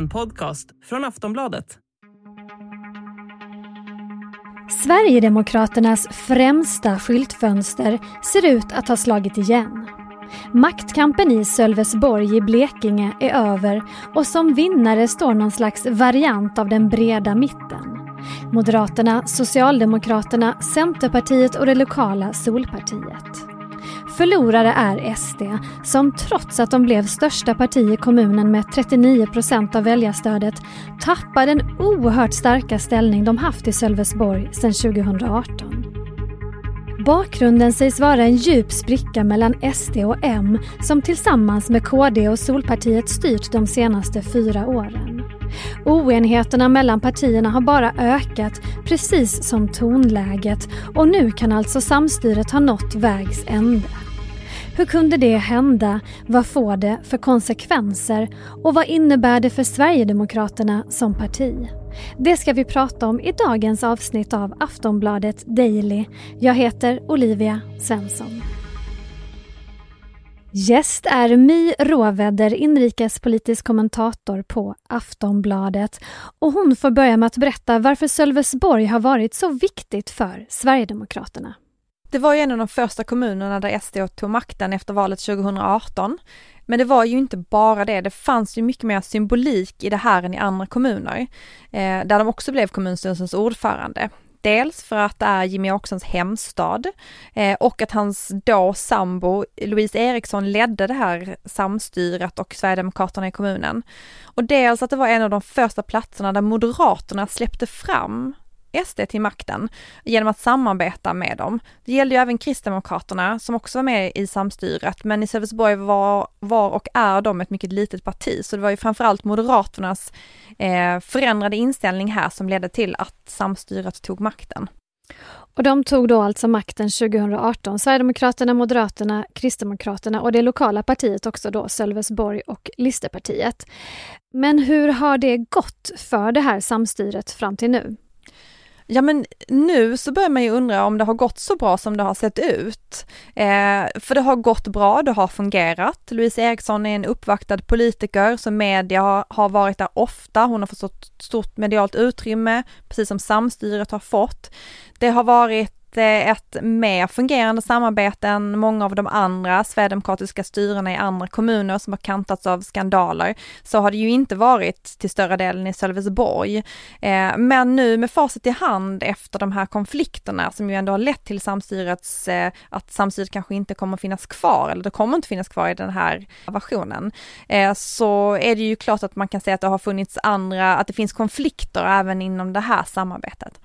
En podcast från Aftonbladet. Sverigedemokraternas främsta skyltfönster ser ut att ha slagit igen. Maktkampen i Sölvesborg i Blekinge är över och som vinnare står någon slags variant av den breda mitten. Moderaterna, Socialdemokraterna, Centerpartiet och det lokala Solpartiet. Förlorare är SD, som trots att de blev största parti i kommunen med 39 procent av väljarstödet tappar den oerhört starka ställning de haft i Sölvesborg sedan 2018. Bakgrunden sägs vara en djup spricka mellan SD och M som tillsammans med KD och Solpartiet styrt de senaste fyra åren. Oenigheterna mellan partierna har bara ökat, precis som tonläget och nu kan alltså samstyret ha nått vägs ände. Hur kunde det hända? Vad får det för konsekvenser? Och vad innebär det för Sverigedemokraterna som parti? Det ska vi prata om i dagens avsnitt av Aftonbladet Daily. Jag heter Olivia Svensson. Gäst är My Råvedder, inrikespolitisk kommentator på Aftonbladet. Och hon får börja med att berätta varför Sölvesborg har varit så viktigt för Sverigedemokraterna. Det var ju en av de första kommunerna där SD tog makten efter valet 2018. Men det var ju inte bara det, det fanns ju mycket mer symbolik i det här än i andra kommuner, eh, där de också blev kommunstyrelsens ordförande. Dels för att det är Jimmy Åkessons hemstad eh, och att hans då sambo Louise Eriksson ledde det här samstyret och Sverigedemokraterna i kommunen. Och dels att det var en av de första platserna där Moderaterna släppte fram SD till makten genom att samarbeta med dem. Det gällde ju även Kristdemokraterna som också var med i samstyret, men i Sölvesborg var, var och är de ett mycket litet parti, så det var ju framförallt Moderaternas eh, förändrade inställning här som ledde till att samstyret tog makten. Och de tog då alltså makten 2018, Sverigedemokraterna, Moderaterna, Kristdemokraterna och det lokala partiet också då, Sölvesborg och Listerpartiet. Men hur har det gått för det här samstyret fram till nu? Ja men nu så börjar man ju undra om det har gått så bra som det har sett ut. Eh, för det har gått bra, det har fungerat. Louise Eriksson är en uppvaktad politiker som media har varit där ofta, hon har fått stort medialt utrymme, precis som samstyret har fått. Det har varit Eh, ett mer fungerande samarbete än många av de andra sverigedemokratiska styrena i andra kommuner som har kantats av skandaler, så har det ju inte varit till större delen i Sölvesborg. Eh, men nu med facit i hand efter de här konflikterna som ju ändå har lett till samstyrets, eh, att samstyret kanske inte kommer finnas kvar, eller det kommer inte finnas kvar i den här versionen, så är det ju klart att man kan säga att det har funnits andra, att det finns konflikter även inom det här samarbetet.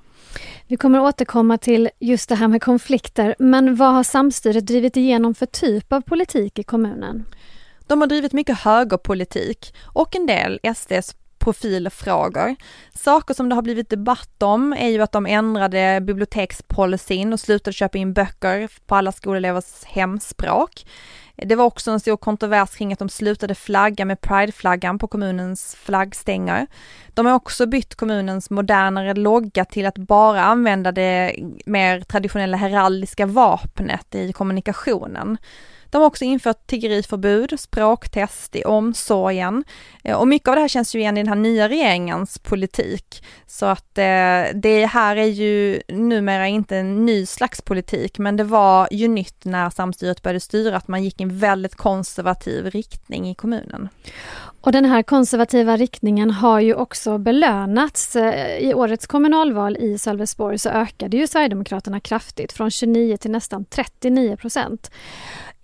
Vi kommer återkomma till just det här med konflikter, men vad har samstyret drivit igenom för typ av politik i kommunen? De har drivit mycket högerpolitik och en del SDs profilfrågor. Saker som det har blivit debatt om är ju att de ändrade bibliotekspolicyn och slutade köpa in böcker på alla skolelevers hemspråk. Det var också en stor kontrovers kring att de slutade flagga med prideflaggan på kommunens flaggstänger. De har också bytt kommunens modernare logga till att bara använda det mer traditionella heraldiska vapnet i kommunikationen. De har också infört tiggeriförbud, språktest i omsorgen eh, och mycket av det här känns ju igen i den här nya regeringens politik. Så att eh, det här är ju numera inte en ny slags politik, men det var ju nytt när samstyret började styra att man gick i en väldigt konservativ riktning i kommunen. Och den här konservativa riktningen har ju också belönats. Eh, I årets kommunalval i Sölvesborg så ökade ju Sverigedemokraterna kraftigt från 29 till nästan 39 procent.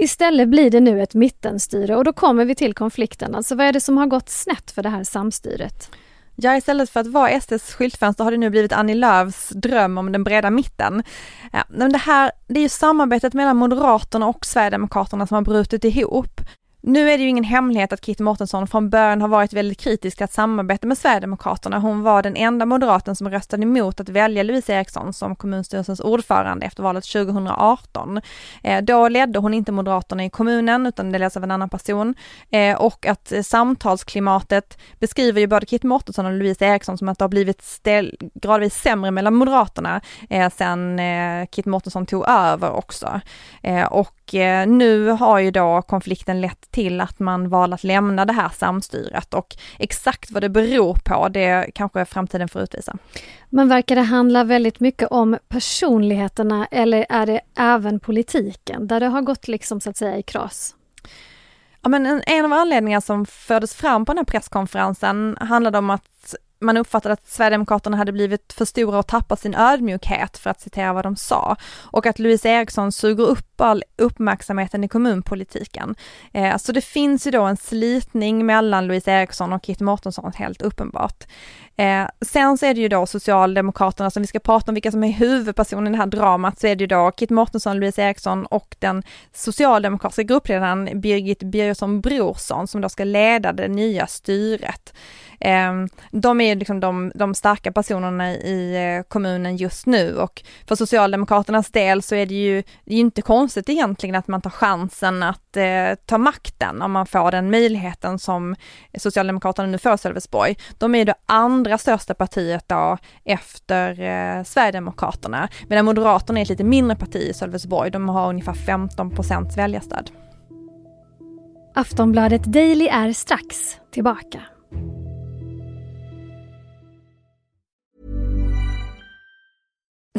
Istället blir det nu ett mittenstyre och då kommer vi till konflikten. Alltså vad är det som har gått snett för det här samstyret? Ja, istället för att vara SDs skyltfönster har det nu blivit Annie Lööfs dröm om den breda mitten. Ja, men det här, det är ju samarbetet mellan Moderaterna och Sverigedemokraterna som har brutit ihop. Nu är det ju ingen hemlighet att Kitty Mårtensson från början har varit väldigt kritisk till att samarbeta med Sverigedemokraterna. Hon var den enda moderaten som röstade emot att välja Louise Eriksson som kommunstyrelsens ordförande efter valet 2018. Eh, då ledde hon inte Moderaterna i kommunen utan det leds av en annan person eh, och att samtalsklimatet beskriver ju både Kitty Mårtensson och Louise Eriksson som att det har blivit gradvis sämre mellan Moderaterna sedan sen Kitty Mårtensson tog över också. Och nu har ju då konflikten lett till att man valde att lämna det här samstyret och exakt vad det beror på det kanske framtiden får utvisa. Men verkar det handla väldigt mycket om personligheterna eller är det även politiken där det har gått liksom så att säga i kras? Ja men en, en av anledningarna som fördes fram på den här presskonferensen handlade om att man uppfattade att Sverigedemokraterna hade blivit för stora och tappat sin ödmjukhet för att citera vad de sa. Och att Louise Eriksson suger upp all uppmärksamheten i kommunpolitiken. Eh, så det finns ju då en slitning mellan Louise Eriksson och Kit Mårtensson helt uppenbart. Eh, sen så är det ju då Socialdemokraterna, som vi ska prata om vilka som är huvudpersonen i det här dramat, så är det ju då Kit Mårtensson, Louise Eriksson och den socialdemokratiska gruppledaren Birgit Birgersson Brorsson som då ska leda det nya styret. Ehm, de är liksom de, de starka personerna i eh, kommunen just nu och för Socialdemokraternas del så är det ju, det är ju inte konstigt egentligen att man tar chansen att eh, ta makten om man får den möjligheten som Socialdemokraterna nu får Sölvesborg. De är det andra största partiet då efter eh, Sverigedemokraterna, medan Moderaterna är ett lite mindre parti i Sölvesborg. De har ungefär 15 procents väljarstöd. Aftonbladet Daily är strax tillbaka.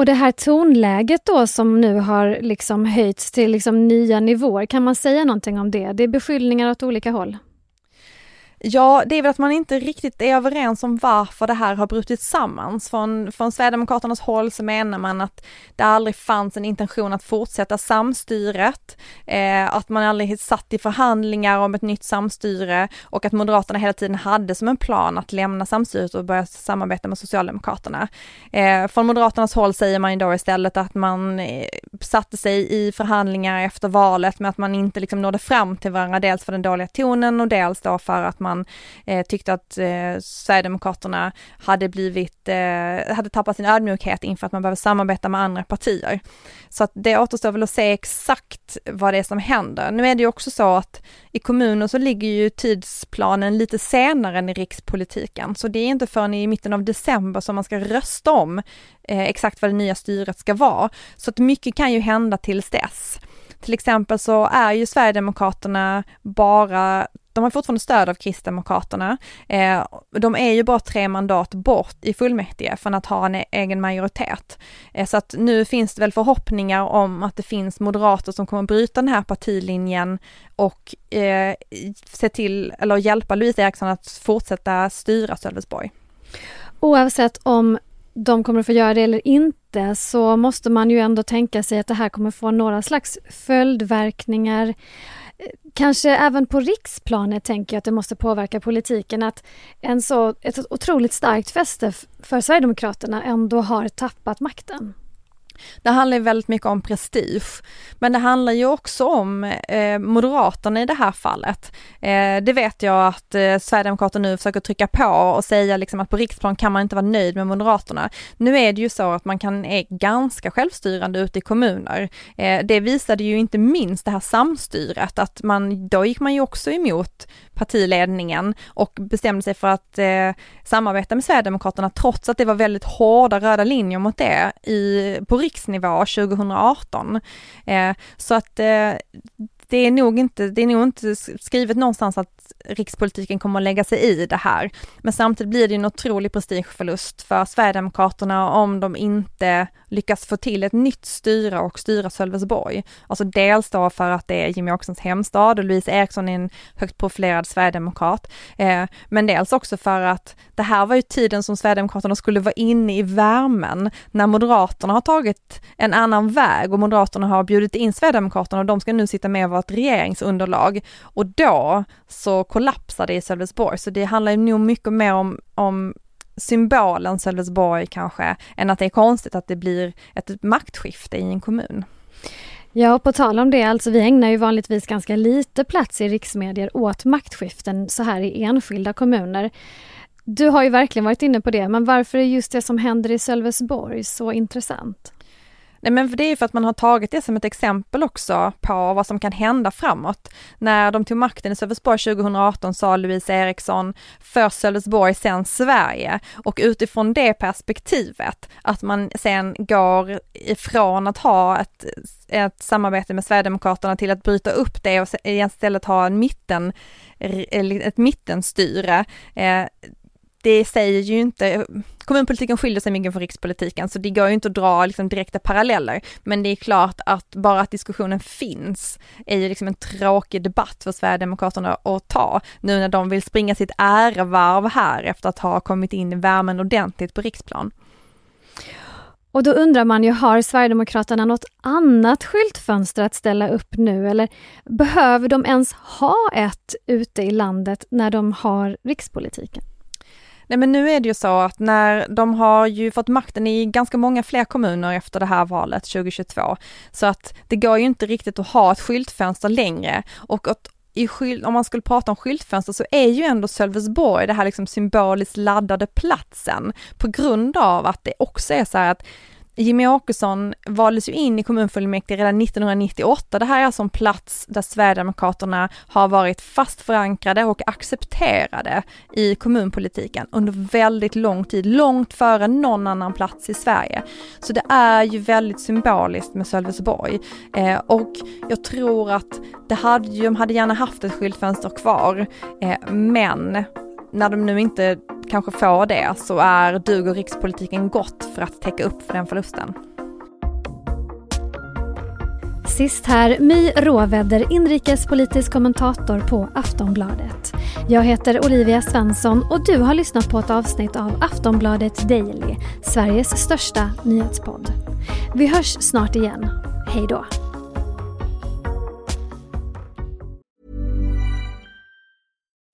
Och det här tonläget då som nu har liksom höjts till liksom nya nivåer, kan man säga någonting om det? Det är beskyllningar åt olika håll. Ja, det är väl att man inte riktigt är överens om varför det här har brutit sammans. Från, från Sverigedemokraternas håll så menar man att det aldrig fanns en intention att fortsätta samstyret, eh, att man aldrig satt i förhandlingar om ett nytt samstyre och att Moderaterna hela tiden hade som en plan att lämna samstyret och börja samarbeta med Socialdemokraterna. Eh, från Moderaternas håll säger man ju då istället att man eh, satte sig i förhandlingar efter valet med att man inte liksom nådde fram till varandra, dels för den dåliga tonen och dels då för att man man eh, tyckte att eh, Sverigedemokraterna hade blivit, eh, hade tappat sin ödmjukhet inför att man behöver samarbeta med andra partier. Så att det återstår väl att se exakt vad det är som händer. Nu är det ju också så att i kommuner så ligger ju tidsplanen lite senare än i rikspolitiken, så det är inte förrän i mitten av december som man ska rösta om eh, exakt vad det nya styret ska vara. Så att mycket kan ju hända tills dess. Till exempel så är ju Sverigedemokraterna bara de har fortfarande stöd av Kristdemokraterna. Eh, de är ju bara tre mandat bort i fullmäktige från att ha en e-, egen majoritet. Eh, så att nu finns det väl förhoppningar om att det finns moderater som kommer bryta den här partilinjen och eh, se till, eller hjälpa Louise Eriksson att fortsätta styra Sölvesborg. Oavsett om de kommer att få göra det eller inte så måste man ju ändå tänka sig att det här kommer få några slags följdverkningar kanske även på riksplanet tänker jag att det måste påverka politiken att en så, ett otroligt starkt fäste för Sverigedemokraterna ändå har tappat makten. Det handlar ju väldigt mycket om prestige, men det handlar ju också om eh, Moderaterna i det här fallet. Eh, det vet jag att eh, Sverigedemokraterna nu försöker trycka på och säga liksom att på riksplan kan man inte vara nöjd med Moderaterna. Nu är det ju så att man kan är ganska självstyrande ute i kommuner. Eh, det visade ju inte minst det här samstyret, att man, då gick man ju också emot partiledningen och bestämde sig för att eh, samarbeta med Sverigedemokraterna trots att det var väldigt hårda röda linjer mot det i, på riksnivå 2018. Eh, så att eh, det är nog inte, det är nog inte skrivet någonstans att rikspolitiken kommer att lägga sig i det här. Men samtidigt blir det en otrolig prestigeförlust för Sverigedemokraterna om de inte lyckas få till ett nytt styre och styra Sölvesborg. Alltså dels då för att det är Jimmie Åkessons hemstad och Louise Eriksson är en högt profilerad sverigedemokrat. Eh, men dels också för att det här var ju tiden som Sverigedemokraterna skulle vara inne i värmen när Moderaterna har tagit en annan väg och Moderaterna har bjudit in Sverigedemokraterna och de ska nu sitta med och vara ett regeringsunderlag. Och då så kollapsade i Sölvesborg, så det handlar ju nog mycket mer om, om symbolen Sölvesborg kanske, än att det är konstigt att det blir ett maktskifte i en kommun. Ja, och på tal om det, alltså vi ägnar ju vanligtvis ganska lite plats i riksmedier åt maktskiften så här i enskilda kommuner. Du har ju verkligen varit inne på det, men varför är just det som händer i Sölvesborg så intressant? Nej men det är för att man har tagit det som ett exempel också på vad som kan hända framåt. När de tog makten i Sölvesborg 2018 sa Louise Eriksson, först Sölvesborg, sen Sverige. Och utifrån det perspektivet, att man sen går ifrån att ha ett, ett samarbete med Sverigedemokraterna till att bryta upp det och istället ha en mitten, ett mittenstyre. Eh, det säger ju inte, kommunpolitiken skiljer sig mycket från rikspolitiken så det går ju inte att dra liksom direkta paralleller. Men det är klart att bara att diskussionen finns är ju liksom en tråkig debatt för Sverigedemokraterna att ta nu när de vill springa sitt ärevarv här efter att ha kommit in i värmen ordentligt på riksplan. Och då undrar man ju, har Sverigedemokraterna något annat skyltfönster att ställa upp nu eller behöver de ens ha ett ute i landet när de har rikspolitiken? Nej men nu är det ju så att när de har ju fått makten i ganska många fler kommuner efter det här valet 2022, så att det går ju inte riktigt att ha ett skyltfönster längre. Och att i skylt, om man skulle prata om skyltfönster så är ju ändå Sölvesborg det här liksom symboliskt laddade platsen på grund av att det också är så här att Jimmy Åkesson valdes ju in i kommunfullmäktige redan 1998. Det här är alltså en plats där Sverigedemokraterna har varit fast förankrade och accepterade i kommunpolitiken under väldigt lång tid, långt före någon annan plats i Sverige. Så det är ju väldigt symboliskt med Sölvesborg eh, och jag tror att det hade, de hade gärna haft ett skyltfönster kvar, eh, men när de nu inte kanske får det så är duger rikspolitiken gott för att täcka upp för den förlusten. Sist här, My Råvedder, inrikespolitisk kommentator på Aftonbladet. Jag heter Olivia Svensson och du har lyssnat på ett avsnitt av Aftonbladet Daily, Sveriges största nyhetspodd. Vi hörs snart igen. Hej då!